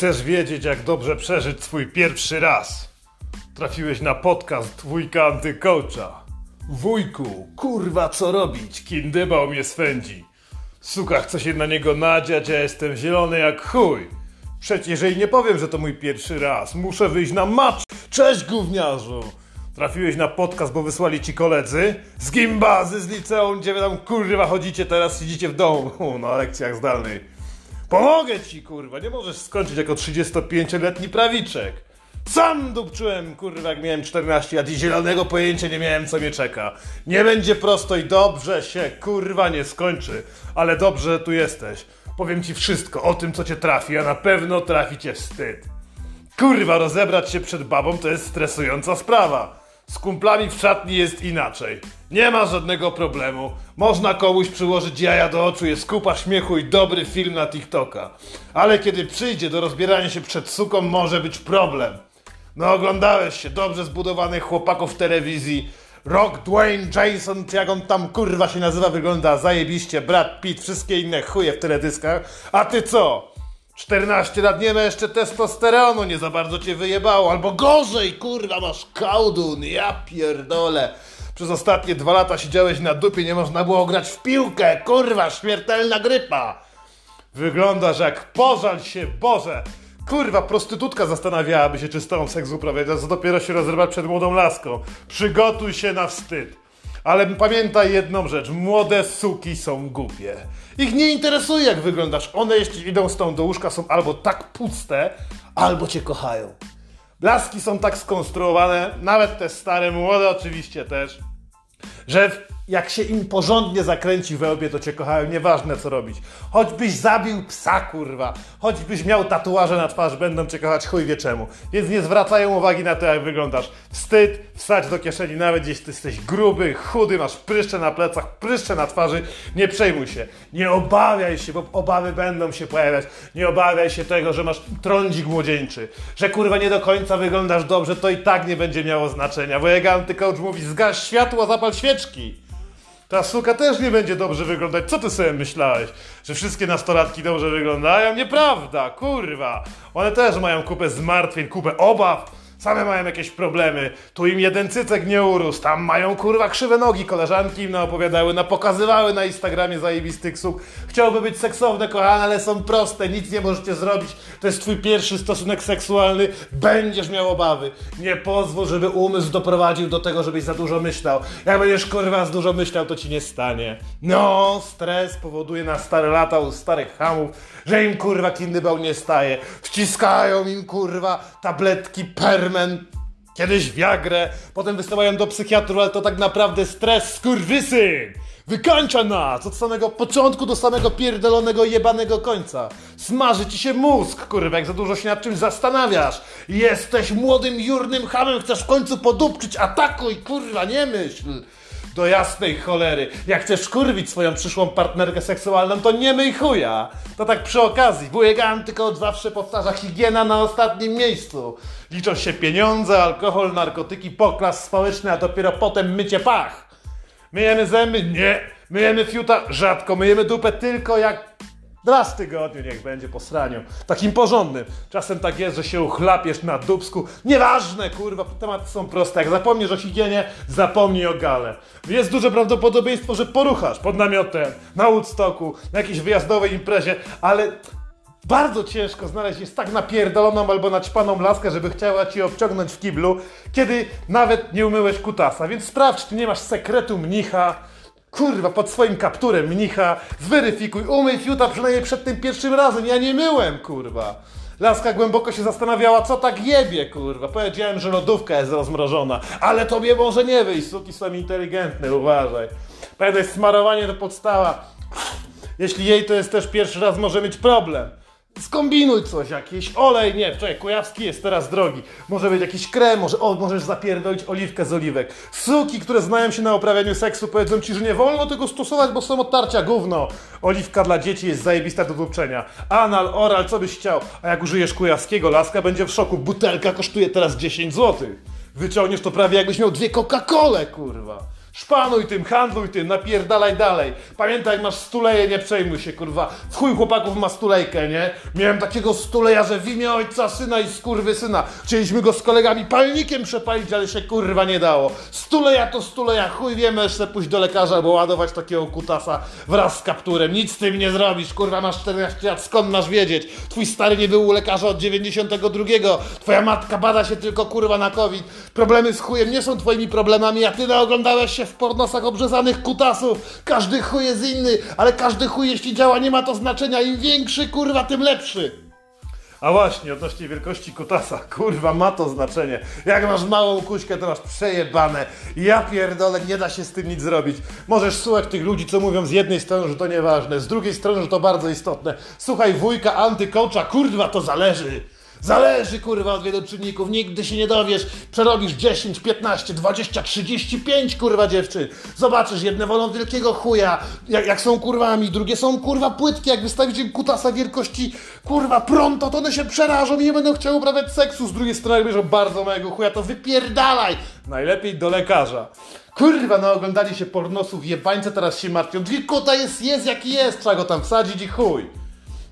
Chcesz wiedzieć, jak dobrze przeżyć swój pierwszy raz? Trafiłeś na podcast wujka antykołcza. Wujku, kurwa, co robić? Kindybał mnie swędzi. Suka chce się na niego nadziać, a jestem zielony jak chuj. Przecież jeżeli nie powiem, że to mój pierwszy raz, muszę wyjść na macz. Cześć, gówniarzu! Trafiłeś na podcast, bo wysłali ci koledzy z gimbazy, z liceum, gdzie wy tam kurwa chodzicie, teraz siedzicie w domu na lekcjach zdalnej. Pomogę ci, kurwa, nie możesz skończyć jako 35-letni prawiczek. Sam dupczyłem, kurwa, jak miałem 14 lat i zielonego pojęcia nie miałem, co mnie czeka. Nie będzie prosto i dobrze się, kurwa, nie skończy. Ale dobrze, że tu jesteś. Powiem ci wszystko o tym, co cię trafi, a na pewno trafi cię wstyd. Kurwa, rozebrać się przed babą to jest stresująca sprawa. Z kumplami w szatni jest inaczej. Nie ma żadnego problemu. Można komuś przyłożyć jaja do oczu, jest kupa śmiechu i dobry film na TikToka. Ale kiedy przyjdzie do rozbierania się przed suką, może być problem. No oglądałeś się, dobrze zbudowanych chłopaków w telewizji. Rock, Dwayne, Jason, czy jak on tam kurwa się nazywa, wygląda zajebiście. Brad Pitt, wszystkie inne chuje w teledyskach. A ty co? 14 lat nie ma jeszcze testosteronu, nie za bardzo cię wyjebało. Albo gorzej, kurwa, masz kałdun, ja pierdolę. Przez ostatnie dwa lata siedziałeś na dupie, nie można było grać w piłkę, kurwa, śmiertelna grypa. Wyglądasz jak pożal się, Boże. Kurwa, prostytutka zastanawiałaby się, czy z tobą seks uprawiać, a co dopiero się rozrywać przed młodą laską. Przygotuj się na wstyd. Ale pamiętaj jedną rzecz, młode suki są głupie. Ich nie interesuje jak wyglądasz. One jeśli idą z tą do łóżka są albo tak puste, albo cię kochają. Blaski są tak skonstruowane, nawet te stare, młode oczywiście też, że jak się im porządnie zakręci we łbie, to cię kochają, nieważne co robić. Choćbyś zabił psa, kurwa, choćbyś miał tatuaże na twarz, będą cię kochać chuj wie czemu. Więc nie zwracają uwagi na to, jak wyglądasz. Wstyd, wstać do kieszeni, nawet jeśli ty jesteś gruby, chudy, masz pryszcze na plecach, pryszcze na twarzy, nie przejmuj się. Nie obawiaj się, bo obawy będą się pojawiać. Nie obawiaj się tego, że masz trądzik młodzieńczy, że kurwa nie do końca wyglądasz dobrze, to i tak nie będzie miało znaczenia. Bo jak antycoach mówi, zgaś światło, zapal świeczki. Ta suka też nie będzie dobrze wyglądać. Co ty sobie myślałeś? Że wszystkie nastolatki dobrze wyglądają? Nieprawda, kurwa. One też mają kupę zmartwień, kupę obaw. Same mają jakieś problemy. Tu im jeden cycek nie urósł. Tam mają kurwa krzywe nogi. Koleżanki im naopowiadały, napokazywały na Instagramie zajebistych suk. Chciałby być seksowne, kochane, ale są proste. Nic nie możecie zrobić. To jest twój pierwszy stosunek seksualny. Będziesz miał obawy. Nie pozwól, żeby umysł doprowadził do tego, żebyś za dużo myślał. Jak będziesz kurwa za dużo myślał, to ci nie stanie. No, stres powoduje na stare lata u starych hamów, że im kurwa kindybał nie staje. Wciskają im kurwa tabletki permen, kiedyś wiagrę, potem wystawiają do psychiatrów, ale to tak naprawdę stres, skurwysyn! Wykańcza nas od samego początku do samego pierdolonego jebanego końca. Smaży ci się mózg, kurwa, jak za dużo się nad czymś zastanawiasz. Jesteś młodym, jurnym hamem, chcesz w końcu podupczyć, atakuj, kurwa, nie myśl. Do jasnej cholery. Jak chcesz kurwić swoją przyszłą partnerkę seksualną, to nie myj chuja. To tak przy okazji. Wujek Antyko zawsze powtarza higiena na ostatnim miejscu. Liczą się pieniądze, alkohol, narkotyki, poklas społeczny, a dopiero potem mycie pach. Myjemy zęby? Nie. Myjemy fiuta? Rzadko. Myjemy dupę tylko jak Raz w tygodniu niech będzie po sraniu. Takim porządnym. Czasem tak jest, że się uchlapiesz na dubsku. Nieważne, kurwa, tematy są proste. Jak zapomnisz o higienie, zapomnij o gale. Jest duże prawdopodobieństwo, że poruchasz pod namiotem, na Woodstocku, na jakiejś wyjazdowej imprezie, ale bardzo ciężko znaleźć jest tak napierdoloną albo naćpaną laskę, żeby chciała ci obciągnąć w kiblu, kiedy nawet nie umyłeś kutasa. Więc sprawdź, czy nie masz sekretu mnicha, Kurwa, pod swoim kapturem mnicha, zweryfikuj, umyj fiuta przynajmniej przed tym pierwszym razem, ja nie myłem, kurwa. Laska głęboko się zastanawiała, co tak jebie, kurwa. Powiedziałem, że lodówka jest rozmrożona, ale tobie może nie wyjść, suki są inteligentne, uważaj. Pamiętaj, smarowanie to podstawa. Jeśli jej to jest też pierwszy raz, może mieć problem. Skombinuj coś, jakiś olej, nie, czekaj, kujawski jest teraz drogi. Może być jakiś krem, może, o, możesz zapierdolić oliwkę z oliwek. Suki, które znają się na uprawianiu seksu, powiedzą ci, że nie wolno tego stosować, bo są odtarcia, gówno. Oliwka dla dzieci jest zajebista do dupczenia. Anal, oral, co byś chciał. A jak użyjesz kujawskiego, laska będzie w szoku. Butelka kosztuje teraz 10 zł. Wyciągniesz to prawie jakbyś miał dwie Coca-Cole, kurwa. Szpanuj tym, handluj tym, napierdalaj dalej. Pamiętaj, masz stuleje, nie przejmuj się, kurwa. W chuj chłopaków ma stulejkę, nie? Miałem takiego stuleja, że w imię ojca, syna i skurwy syna. Chcieliśmy go z kolegami palnikiem przepalić, ale się kurwa nie dało. Stuleja to stuleja, chuj wiemy, jeszcze pójść do lekarza, bo ładować takiego kutasa wraz z kapturem. Nic z tym nie zrobisz, kurwa, masz 14 lat, skąd masz wiedzieć? Twój stary nie był u lekarza od 92. Twoja matka bada się tylko kurwa na COVID. Problemy z chujem nie są twoimi problemami, a ty naoglądałeś się w pornosach obrzezanych kutasów. Każdy chuj jest inny, ale każdy chuj jeśli działa nie ma to znaczenia. Im większy kurwa, tym lepszy. A właśnie, odnośnie wielkości kutasa, kurwa, ma to znaczenie. Jak masz małą kuśkę, to masz przejebane. Ja pierdolę, nie da się z tym nic zrobić. Możesz słuchać tych ludzi, co mówią z jednej strony, że to nieważne, z drugiej strony, że to bardzo istotne. Słuchaj wujka antycoacha, kurwa, to zależy. Zależy kurwa od wielu czynników, nigdy się nie dowiesz. Przerobisz 10, 15, 20, 35 kurwa dziewczyn. Zobaczysz, jedne wolą wielkiego chuja, jak, jak są kurwami, drugie są kurwa płytkie. Jak wystawić im kutasa wielkości kurwa pronto, to one się przerażą i nie będą chciały uprawiać seksu. Z drugiej strony, bierzą bardzo małego chuja, to wypierdalaj. Najlepiej do lekarza. Kurwa, no oglądali się pornosów jebańce, teraz się martwią. Kuta jest, jest jaki jest, trzeba go tam wsadzić i chuj.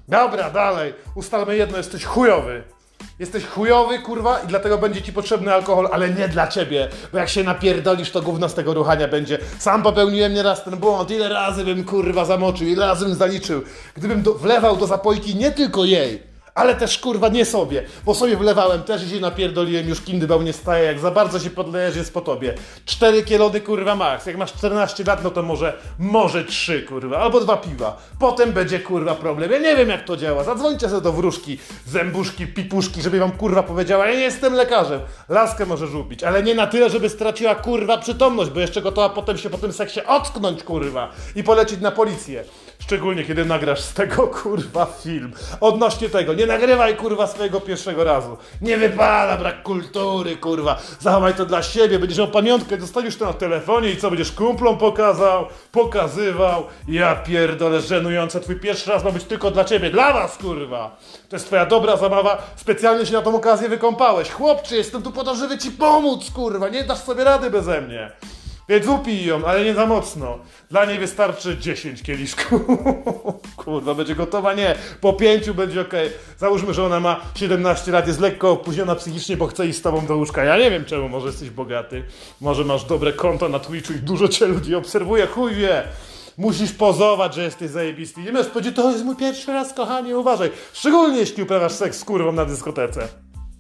Dobra, dalej. Ustalmy jedno, jesteś chujowy. Jesteś chujowy, kurwa, i dlatego będzie ci potrzebny alkohol, ale nie dla ciebie, bo jak się napierdolisz, to gówno z tego ruchania będzie. Sam popełniłem nieraz ten błąd, ile razy bym, kurwa, zamoczył, ile razy bym zaliczył. Gdybym do, wlewał do zapojki nie tylko jej, ale też kurwa nie sobie, bo sobie wlewałem też i się napierdoliłem, już kindybał nie staje, jak za bardzo się podlejesz jest po tobie. Cztery kielody kurwa max, jak masz 14 lat, no to może, może trzy kurwa, albo dwa piwa. Potem będzie kurwa problem, ja nie wiem jak to działa, zadzwońcie sobie do wróżki, zębuszki, pipuszki, żeby wam kurwa powiedziała, ja nie jestem lekarzem, laskę może żubić, ale nie na tyle, żeby straciła kurwa przytomność, bo jeszcze gotowa potem się po tym seksie ocknąć kurwa i polecić na policję. Szczególnie kiedy nagrasz z tego kurwa film. Odnośnie tego, nie nagrywaj kurwa swojego pierwszego razu. Nie wypada, brak kultury kurwa. Zachowaj to dla siebie, będziesz miał pamiątkę, zostawisz to na telefonie i co, będziesz kumplom pokazał, pokazywał. Ja pierdolę, żenujące, twój pierwszy raz ma być tylko dla ciebie, dla was kurwa. To jest twoja dobra zabawa, specjalnie się na tą okazję wykąpałeś. Chłopcze, jestem tu po to, żeby ci pomóc kurwa, nie dasz sobie rady beze mnie. Więc upij ją, ale nie za mocno. Dla niej wystarczy 10 kieliszków. Kurwa, będzie gotowa? Nie. Po pięciu będzie ok. Załóżmy, że ona ma 17 lat, jest lekko opóźniona psychicznie, bo chce iść z tobą do łóżka. Ja nie wiem czemu, może jesteś bogaty. Może masz dobre konto na Twitchu i dużo cię ludzi obserwuje. Chuj wie. Musisz pozować, że jesteś zajebisty. Nie możesz powiedzieć, to jest mój pierwszy raz, kochanie, uważaj. Szczególnie jeśli uprawiasz seks z kurwą na dyskotece.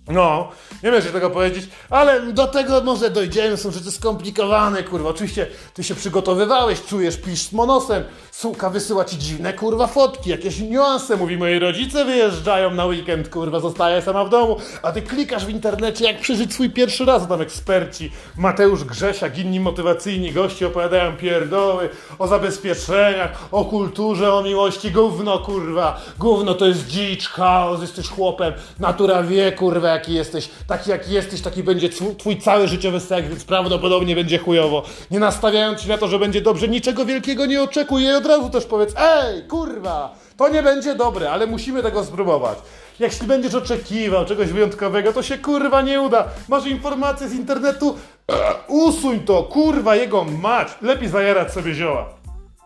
No, nie wiem, tego powiedzieć, ale do tego może dojdziemy, są rzeczy skomplikowane, kurwa. Oczywiście ty się przygotowywałeś, czujesz, pisz z monosem, suka wysyła ci dziwne, kurwa, fotki, jakieś niuanse. Mówi, moi rodzice wyjeżdżają na weekend, kurwa, zostaje sama w domu, a ty klikasz w internecie, jak przeżyć swój pierwszy raz. Tam eksperci, Mateusz Grzesiak, inni motywacyjni goście opowiadają pierdoły o zabezpieczeniach, o kulturze, o miłości. Gówno, kurwa, gówno to jest dzicz, chaos, jesteś chłopem, natura wie, kurwa, jaki jesteś, taki jaki jesteś, taki będzie twój cały życiowy seks, więc prawdopodobnie będzie chujowo. Nie nastawiając się na to, że będzie dobrze, niczego wielkiego nie oczekuj od razu też powiedz, ej, kurwa, to nie będzie dobre, ale musimy tego spróbować. Jeśli będziesz oczekiwał czegoś wyjątkowego, to się kurwa nie uda. Masz informacje z internetu, usuń to, kurwa, jego mać. Lepiej zajarać sobie zioła.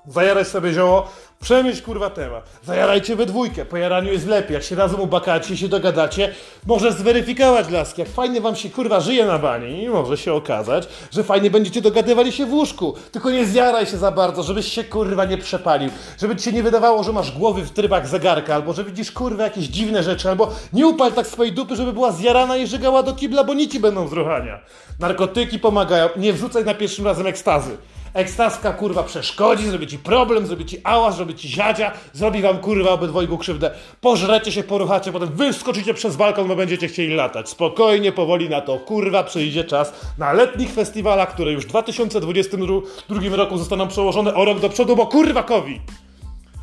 Zajarać sobie zioło, Przemyśl kurwa temat. Zajarajcie we dwójkę. Po jaraniu jest lepiej. Jak się razem ubakacie, się dogadacie, może zweryfikować laski. Jak fajnie wam się kurwa żyje na bani, może się okazać, że fajnie będziecie dogadywali się w łóżku. Tylko nie zjaraj się za bardzo, żebyś się kurwa nie przepalił. Żeby ci się nie wydawało, że masz głowy w trybach zegarka, albo że widzisz kurwa jakieś dziwne rzeczy, albo nie upal tak swojej dupy, żeby była zjarana i żygała do kibla, bo nici będą z ruchania. Narkotyki pomagają. Nie wrzucaj na pierwszym razem ekstazy. Ekstazka kurwa przeszkodzi, zrobi ci problem, zrobi ci ałas, zrobi ci ziadzia, zrobi wam kurwa obydwojgu krzywdę. Pożrecie się, poruchacie, potem wyskoczycie przez balkon, bo będziecie chcieli latać. Spokojnie, powoli na to kurwa przyjdzie czas na letnich festiwalach, które już w 2022 roku zostaną przełożone o rok do przodu, bo kurwa kowi.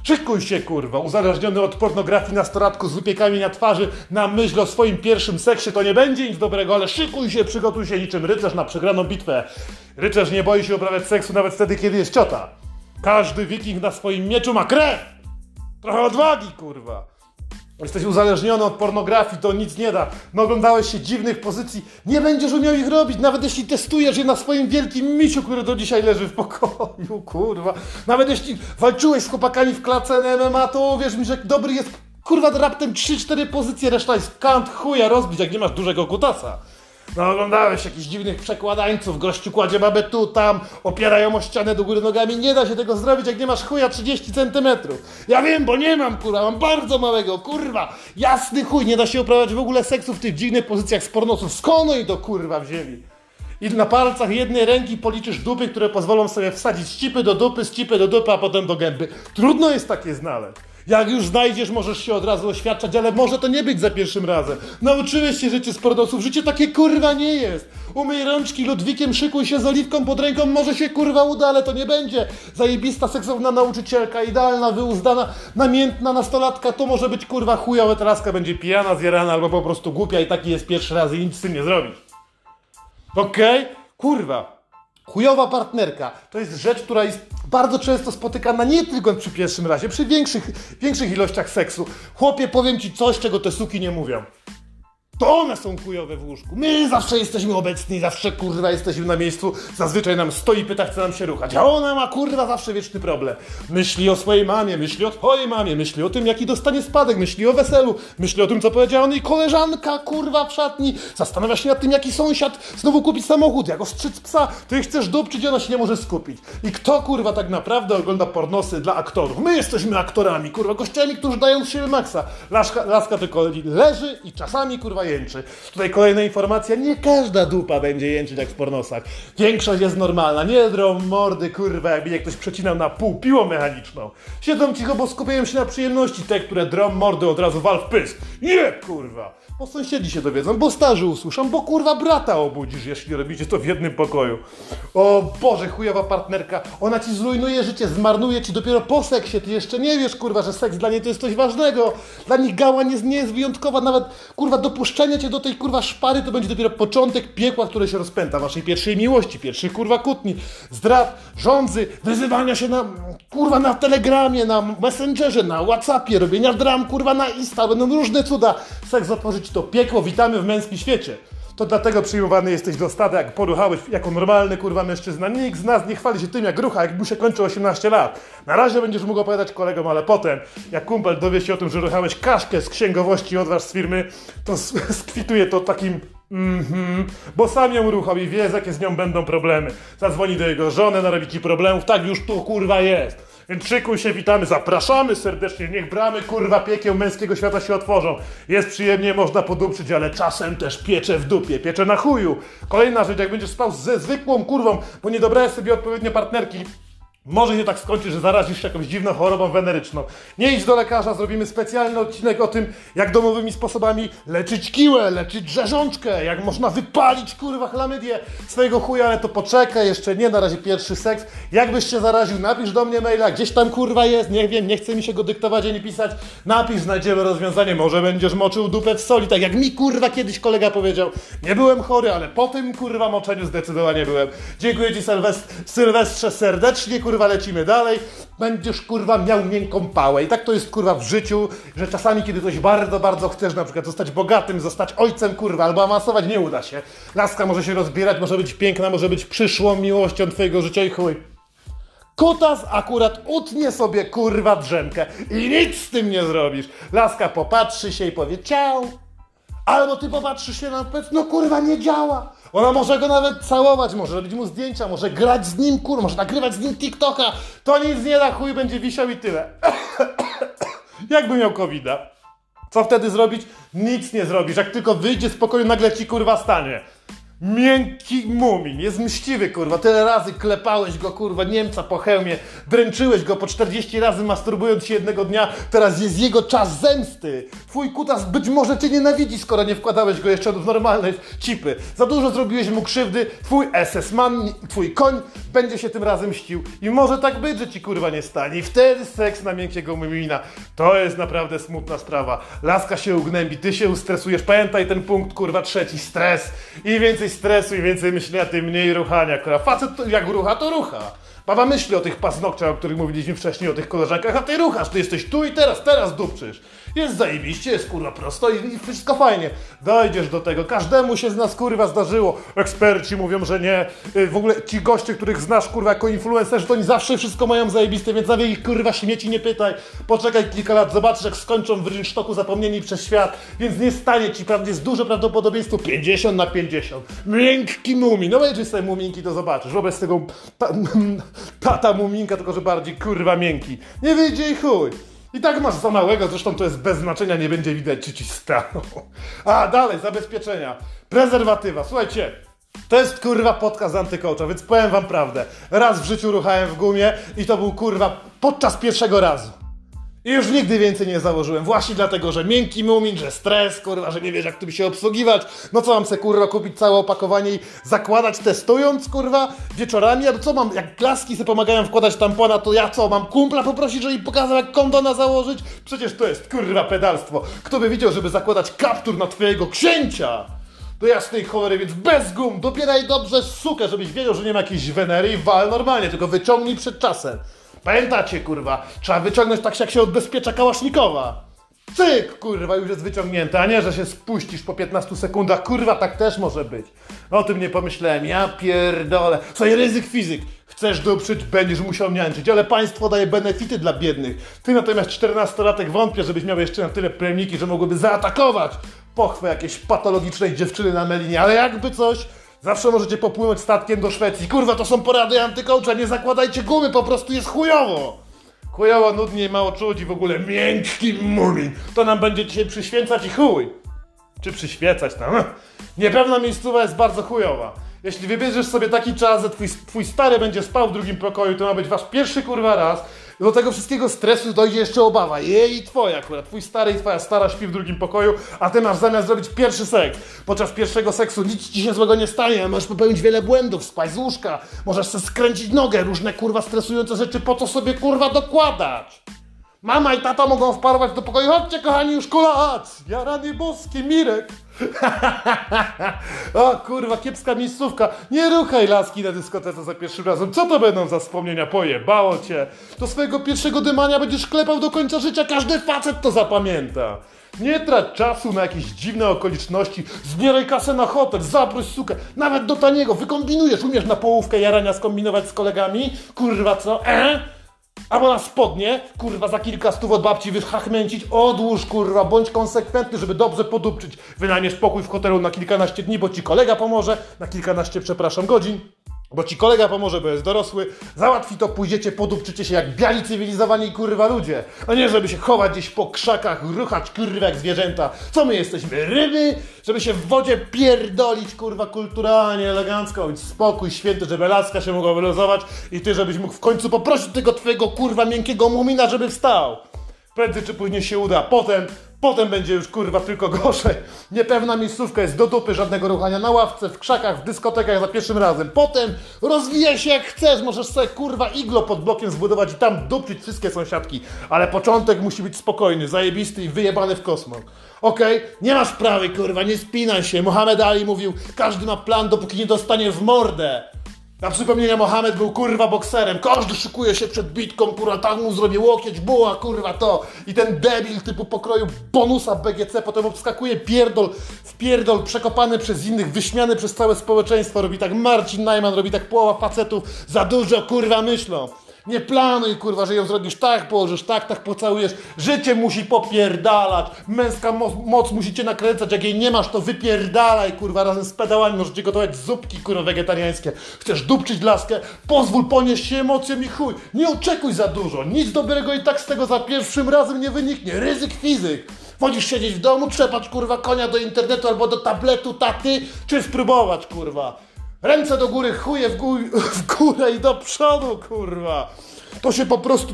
Szykuj się, kurwa, uzależniony od pornografii nastolatku z wypiekami na twarzy na myśl o swoim pierwszym seksie to nie będzie nic dobrego, ale szykuj się, przygotuj się niczym rycerz na przegraną bitwę. Rycerz nie boi się uprawiać seksu nawet wtedy, kiedy jest ciota. Każdy wiking na swoim mieczu ma krew! Trochę odwagi, kurwa. Jesteś uzależniony od pornografii, to nic nie da. No oglądałeś się dziwnych pozycji, nie będziesz umiał ich robić, nawet jeśli testujesz je na swoim wielkim misiu, który do dzisiaj leży w pokoju, kurwa. Nawet jeśli walczyłeś z chłopakami w klatce MMA, to uwierz mi, że dobry jest, kurwa, raptem 3-4 pozycje, reszta jest kant chuja rozbić, jak nie masz dużego kutasa. No oglądałeś jakichś dziwnych przekładańców, gościu kładzie babę tu, tam, opierają o ścianę do góry nogami. Nie da się tego zrobić, jak nie masz chuja 30 centymetrów. Ja wiem, bo nie mam, kurwa, mam bardzo małego, kurwa. Jasny chuj, nie da się uprawiać w ogóle seksu w tych dziwnych pozycjach z pornosów. Skąd oni to, kurwa, wzięli? I na palcach jednej ręki policzysz dupy, które pozwolą sobie wsadzić cipy do dupy, cipy do dupy, a potem do gęby. Trudno jest takie znaleźć. Jak już znajdziesz, możesz się od razu oświadczać, ale może to nie być za pierwszym razem. Nauczyłeś się życie z pornosów, życie takie kurwa nie jest. Umyj rączki Ludwikiem, szykuj się z oliwką pod ręką, może się kurwa uda, ale to nie będzie. Zajebista seksowna nauczycielka, idealna, wyuzdana, namiętna nastolatka, to może być kurwa chujowe, teraska będzie pijana, zjarana albo po prostu głupia i taki jest pierwszy raz i nic z tym nie zrobisz. Okej? Okay? Kurwa. Chujowa partnerka to jest rzecz, która jest bardzo często spotykana nie tylko przy pierwszym razie, przy większych, większych ilościach seksu. Chłopie, powiem ci coś, czego te suki nie mówią. To one są chujowe w łóżku. My zawsze jesteśmy obecni, zawsze kurwa jesteśmy na miejscu. Zazwyczaj nam stoi, pyta, chce nam się ruchać. A ona ma kurwa zawsze wieczny problem. Myśli o swojej mamie, myśli o twojej mamie, myśli o tym, jaki dostanie spadek, myśli o weselu, myśli o tym, co powiedziała jej koleżanka kurwa w szatni. Zastanawia się nad tym, jaki sąsiad znowu kupi samochód, jak ostrzyc psa. Ty chcesz dupczyć, ona się nie może skupić. I kto kurwa tak naprawdę ogląda pornosy dla aktorów? My jesteśmy aktorami, kurwa, gościami, którzy dają siebie maksa. Laska, laska tylko leży i czasami kurwa jęczy. Tutaj kolejna informacja, nie każda dupa będzie jęczyć jak w pornosach. Większość jest normalna, nie drą mordy, kurwa, jakby ktoś przecinał na pół piłą mechaniczną. Siedzą cicho, bo skupiają się na przyjemności, te, które drą mordy od razu wal w pysk. Nie, kurwa! Bo sąsiedzi się dowiedzą, bo starzy usłyszą, bo kurwa brata obudzisz, jeśli robicie to w jednym pokoju. O Boże, chujowa partnerka, ona ci zrujnuje życie, zmarnuje ci dopiero po seksie, ty jeszcze nie wiesz, kurwa, że seks dla niej to jest coś ważnego. Dla nich gała nie, nie jest wyjątkowa, nawet, kurwa, dopuszczenie cię do tej, kurwa, szpary to będzie dopiero początek piekła, które się rozpęta, waszej pierwszej miłości, pierwszych, kurwa, kłótni, zdrad, rządzy, wyzywania się na, kurwa, na telegramie, na messengerze, na whatsappie, robienia dram, kurwa, na insta, będą różne cuda. Seks otworzyć to piekło, witamy w męskim świecie. To dlatego przyjmowany jesteś do stada, jak poruchałeś jako normalny kurwa mężczyzna. Nikt z nas nie chwali się tym jak rucha, jak się kończy 18 lat. Na razie będziesz mógł opowiadać kolegom, ale potem, jak kumpel dowie się o tym, że ruchałeś kaszkę z księgowości od was z firmy, to skwituje to takim Mhm, bo sam ją ruchał i wie, jakie z nią będą problemy. Zadzwoni do jego żony, narobi ci problemów, tak już tu kurwa jest. Więc szykuj się, witamy, zapraszamy serdecznie, niech bramy kurwa piekieł męskiego świata się otworzą. Jest przyjemnie, można podupczyć, ale czasem też piecze w dupie, piecze na chuju. Kolejna rzecz, jak będziesz spał ze zwykłą kurwą, bo nie dobrałeś sobie odpowiednio partnerki, może się tak skończyć, że zarazisz się jakąś dziwną chorobą weneryczną. Nie idź do lekarza, zrobimy specjalny odcinek o tym, jak domowymi sposobami leczyć kiłę, leczyć rzeżączkę, jak można wypalić kurwa chlamydię swojego chuja, ale to poczekaj, jeszcze nie, na razie pierwszy seks. Jakbyś się zaraził, napisz do mnie maila, gdzieś tam kurwa jest, nie wiem, nie chce mi się go dyktować ani pisać. Napisz, znajdziemy rozwiązanie, może będziesz moczył dupę w soli, tak jak mi kurwa kiedyś kolega powiedział. Nie byłem chory, ale po tym kurwa moczeniu zdecydowanie byłem. Dziękuję Ci Sylwest Sylwestrze serdecznie, kurwa lecimy dalej, będziesz kurwa miał miękką pałę. I tak to jest kurwa w życiu, że czasami kiedy coś bardzo, bardzo chcesz, na przykład zostać bogatym, zostać ojcem kurwa, albo awansować, nie uda się. Laska może się rozbierać, może być piękna, może być przyszłą miłością twojego życia i chuj. Kutas akurat utnie sobie kurwa drzemkę i nic z tym nie zrobisz. Laska popatrzy się i powie ciao. Albo ty popatrzysz się na powiedz, no kurwa nie działa. Ona może go nawet całować, może robić mu zdjęcia, może grać z nim, kur, może nagrywać z nim TikToka. To nic nie da, chuj będzie wisiał i tyle. Jakby miał covid -a. Co wtedy zrobić? Nic nie zrobisz. Jak tylko wyjdzie z pokoju, nagle ci kurwa stanie. Miękki mumin, jest mściwy, kurwa. Tyle razy klepałeś go, kurwa, Niemca po hełmie, dręczyłeś go po 40 razy masturbując się jednego dnia. Teraz jest jego czas zemsty. Twój kutas być może cię nienawidzi, skoro nie wkładałeś go jeszcze do normalnej cipy. Za dużo zrobiłeś mu krzywdy, twój SS-man, twój koń będzie się tym razem mścił. I może tak być, że ci kurwa nie stanie. I wtedy seks na miękkiego mumina. To jest naprawdę smutna sprawa. Laska się ugnębi, ty się ustresujesz. Pamiętaj ten punkt, kurwa, trzeci, stres. I więcej stresu i więcej myślenia, tym mniej ruchania. Kurwa, facet to, jak rucha, to rucha. Baba myśli o tych paznokciach, o których mówiliśmy wcześniej, o tych koleżankach, a ty ruchasz, ty jesteś tu i teraz, teraz dupczysz. Jest zajebiście, jest kurwa prosto i, i wszystko fajnie. Dojdziesz do tego, każdemu się z nas kurwa zdarzyło. Eksperci mówią, że nie. Y, W ogóle ci goście, których znasz kurwa jako influencerzy, to oni zawsze wszystko mają zajebiste, więc nawet ich kurwa śmieci nie pytaj. Poczekaj kilka lat, zobaczysz jak skończą w rynsztoku zapomnieni przez świat, więc nie stanie ci, prawda, jest duże prawdopodobieństwo 50 na 50. Miękki mumin, no będziesz sobie muminki, to zobaczysz. Wobec tego ta, tata muminka, tylko że bardziej kurwa miękki. Nie wyjdzie i chuj. I tak masz za małego, zresztą to jest bez znaczenia, nie będzie widać, czy ci staną. A dalej, zabezpieczenia. Prezerwatywa. Słuchajcie, to jest kurwa podcast antykołcza, więc powiem wam prawdę. Raz w życiu ruchałem w gumie i to był kurwa podczas pierwszego razu. I już nigdy więcej nie założyłem. Właśnie dlatego, że miękki mumin, że stres, kurwa, że nie wiesz jak tym się obsługiwać. No co mam se kurwa kupić całe opakowanie i zakładać testując, kurwa, wieczorami? A co mam, jak klaski sobie pomagają wkładać tampona, to ja co, mam kumpla poprosić, żeby pokazał jak kondona założyć? Przecież to jest kurwa pedalstwo. Kto by widział, żeby zakładać kaptur na twojego księcia? Do jasnej cholery, więc bez gum, dopieraj dobrze sukę, żebyś wiedział, że nie ma jakiejś wenery i wal normalnie, tylko wyciągnij przed czasem. Pamiętacie, kurwa, trzeba wyciągnąć tak, jak się odbezpiecza kałasznikowa. Cyk, kurwa, już jest wyciągnięte, a nie, że się spuścisz po 15 sekundach. Kurwa, tak też może być. O tym nie pomyślałem, ja pierdolę. Słuchaj, ryzyk fizyk. Chcesz doprzeć, będziesz musiał niańczyć, ale państwo daje benefity dla biednych. Ty natomiast 14-latek wątpię, żebyś miał jeszcze na tyle premiki, że mogłyby zaatakować pochwę jakiejś patologicznej dziewczyny na melinie, ale jakby coś... Zawsze możecie popłynąć statkiem do Szwecji. Kurwa, to są porady antykołcza, nie zakładajcie gumy, po prostu jest chujowo. Chujowo, nudnie mało czuć i w ogóle miękki mumin. To nam będzie dzisiaj przyświęcać i chuj. Czy przyświecać tam? Niepewna miejscowa jest bardzo chujowa. Jeśli wybierzesz sobie taki czas, że twój, twój stary będzie spał w drugim pokoju, to ma być wasz pierwszy kurwa raz. Do tego wszystkiego stresu dojdzie jeszcze obawa. Jej i twoja akurat. Twój stary i twoja stara śpi w drugim pokoju, a ty masz zamiast zrobić pierwszy seks. Podczas pierwszego seksu nic ci się złego nie stanie, możesz popełnić wiele błędów, spać z łóżka, możesz sobie skręcić nogę, różne kurwa stresujące rzeczy, po co sobie kurwa dokładać? Mama i tata mogą wparować do pokoju. Chodźcie, kochani, już kolac! Ja rany boskie, Mirek! o kurwa, kiepska miejscówka. Nie ruchaj laski na dyskotece za pierwszym razem. Co to będą za wspomnienia? Pojebało cię. Do swojego pierwszego dymania będziesz klepał do końca życia. Każdy facet to zapamięta. Nie trać czasu na jakieś dziwne okoliczności. Zbieraj kasę na hotel, zaproś sukę. Nawet do taniego. Wykombinujesz. Umiesz na połówkę jarania skombinować z kolegami? Kurwa, co? E? Albo na spodnie, kurwa, za kilka stów od babci wychachmęcić, odłóż, kurwa, bądź konsekwentny, żeby dobrze podupczyć. Wynajmiesz pokój w hotelu na kilkanaście dni, bo ci kolega pomoże, na kilkanaście, przepraszam, godzin. Bo ci kolega pomoże, bo jest dorosły, załatwi to, pójdziecie, podupczycie się jak biali cywilizowani kurwa ludzie. A nie, żeby się chować gdzieś po krzakach, ruchać kurwa jak zwierzęta. Co my jesteśmy, ryby? Żeby się w wodzie pierdolić kurwa kulturalnie, elegancko, mieć spokój święty, żeby laska się mogła wyluzować i ty, żebyś mógł w końcu poprosić tego twojego kurwa miękkiego mumina, żeby wstał. Prędzej czy później się uda, potem Potem będzie już kurwa tylko gorzej. Niepewna miejscówka jest do dupy, żadnego ruchania na ławce, w krzakach, w dyskotekach za pierwszym razem. Potem rozwijaj się jak chcesz, możesz sobie kurwa iglo pod blokiem zbudować i tam dupczyć wszystkie sąsiadki. Ale początek musi być spokojny, zajebisty i wyjebany w kosmos. Okej? Okay? Nie masz prawy kurwa, nie spinaj się. Mohamed Ali mówił, każdy ma plan dopóki nie dostanie w mordę. Na przypomnienie Mohamed był kurwa bokserem. Każdy szykuje się przed bitką, kurwa, tak mu zrobię łokieć, buła, kurwa to. I ten debil typu pokroju bonusa BGC potem obskakuje pierdol w pierdol przekopany przez innych, wyśmiany przez całe społeczeństwo. Robi tak Marcin Najman, robi tak połowa facetów. Za dużo kurwa myślą. Nie planuj, kurwa, że ją zrobisz tak, położysz tak, tak pocałujesz. Życie musi popierdalać. Męska moc, moc musi cię nakręcać. Jak jej nie masz, to wypierdalaj, kurwa, razem z pedałami. Możecie gotować zupki, kurwa, wegetariańskie. Chcesz dupczyć laskę? Pozwól ponieść się emocjom i chuj. Nie oczekuj za dużo. Nic dobrego i tak z tego za pierwszym razem nie wyniknie. Ryzyk fizyk. Wolisz siedzieć w domu, trzepać, kurwa, konia do internetu albo do tabletu taty, czy spróbować, kurwa. Ręce do góry, chuje w, gó w górę i do przodu, kurwa. To się po prostu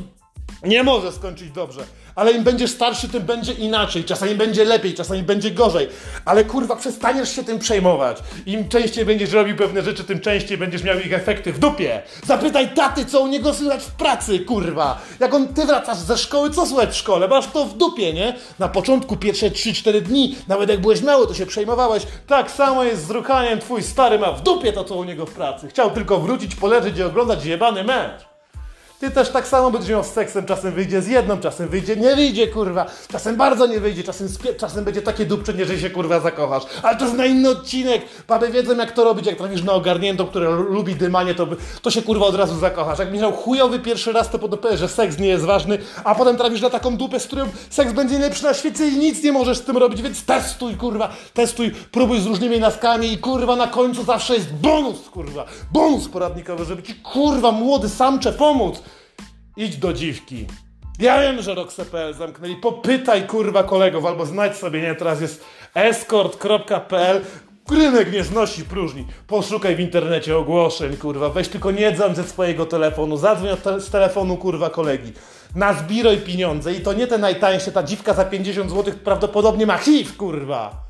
Nie może skończyć dobrze. Ale im będziesz starszy, tym będzie inaczej. Czasami będzie lepiej, czasami będzie gorzej. Ale kurwa, przestaniesz się tym przejmować. Im częściej będziesz robił pewne rzeczy, tym częściej będziesz miał ich efekty w dupie. Zapytaj taty, co u niego słychać w pracy, kurwa. Jak on ty wracasz ze szkoły, co słychać w szkole? Masz to w dupie, nie? Na początku pierwsze 3-4 dni, nawet jak byłeś mały, to się przejmowałeś. Tak samo jest z ruchaniem. Twój stary ma w dupie to, co u niego w pracy. Chciał tylko wrócić, poleżeć i oglądać jebany mecz. Ty też tak samo będziesz miał z seksem, czasem wyjdzie z jedną, czasem wyjdzie, nie wyjdzie, kurwa. Czasem bardzo nie wyjdzie, czasem, czasem będzie takie dupczenie, że się kurwa zakochasz. Ale to jest na inny odcinek. Baby wiedzą jak to robić, jak trafisz na ogarniętą, która lu- lubi dymanie, to, to się kurwa od razu zakochasz. Jak miał chujowy pierwszy raz, to potem powiesz, że seks nie jest ważny, a potem trafisz na taką dupę, z którą seks będzie lepszy na świecie i nic nie możesz z tym robić, więc testuj, kurwa, testuj, próbuj z różnymi naskami i kurwa na końcu zawsze jest bonus, kurwa. Bonus poradnikowy, żeby ci kurwa młody samcze pomóc. Idź do dziwki. Ja wiem, że Roxe.pl zamknęli. Popytaj kurwa kolegów, albo znajdź sobie, nie, teraz jest escort.pl. Rynek nie znosi próżni. Poszukaj w internecie ogłoszeń, kurwa. Weź tylko nie dzwoń ze swojego telefonu. Zadzwoń te- z telefonu, kurwa, kolegi. Nazbieraj pieniądze i to nie te najtańsze. Ta dziwka za 50 zł prawdopodobnie ma HIV, kurwa.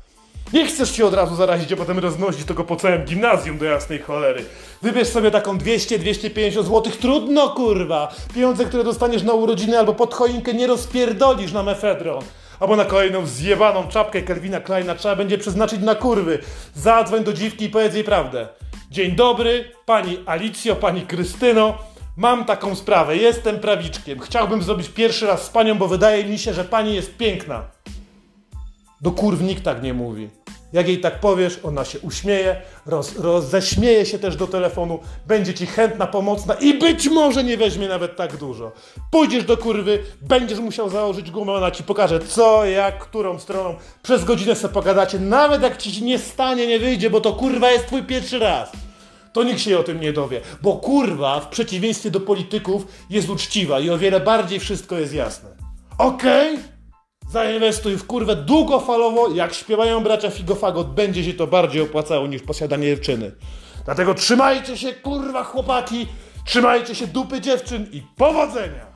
Nie chcesz się od razu zarazić, a potem roznosić tego po całym gimnazjum do jasnej cholery. Wybierz sobie taką 200-250 zł, trudno kurwa. Pieniądze, które dostaniesz na urodziny albo pod choinkę nie rozpierdolisz na mefedron. Albo na kolejną zjebaną czapkę Kelvina Kleina trzeba będzie przeznaczyć na kurwy. Zadzwoń do dziwki i powiedz jej prawdę. Dzień dobry, pani Alicjo, pani Krystyno. Mam taką sprawę, jestem prawiczkiem. Chciałbym zrobić pierwszy raz z panią, bo wydaje mi się, że pani jest piękna. Do kurw nikt tak nie mówi. Jak jej tak powiesz, ona się uśmieje, roz, roześmieje się też do telefonu, będzie ci chętna, pomocna i być może nie weźmie nawet tak dużo. Pójdziesz do kurwy, będziesz musiał założyć gumę, ona ci pokaże co, jak, którą stroną. Przez godzinę sobie pogadacie, nawet jak ci nie stanie, nie wyjdzie, bo to kurwa jest twój pierwszy raz. To nikt się o tym nie dowie, bo kurwa, w przeciwieństwie do polityków, jest uczciwa i o wiele bardziej wszystko jest jasne. Okej? Zainwestuj w kurwę długofalowo, jak śpiewają bracia Figofagot, będzie się to bardziej opłacało niż posiadanie dziewczyny. Dlatego trzymajcie się, kurwa chłopaki, trzymajcie się dupy dziewczyn i powodzenia!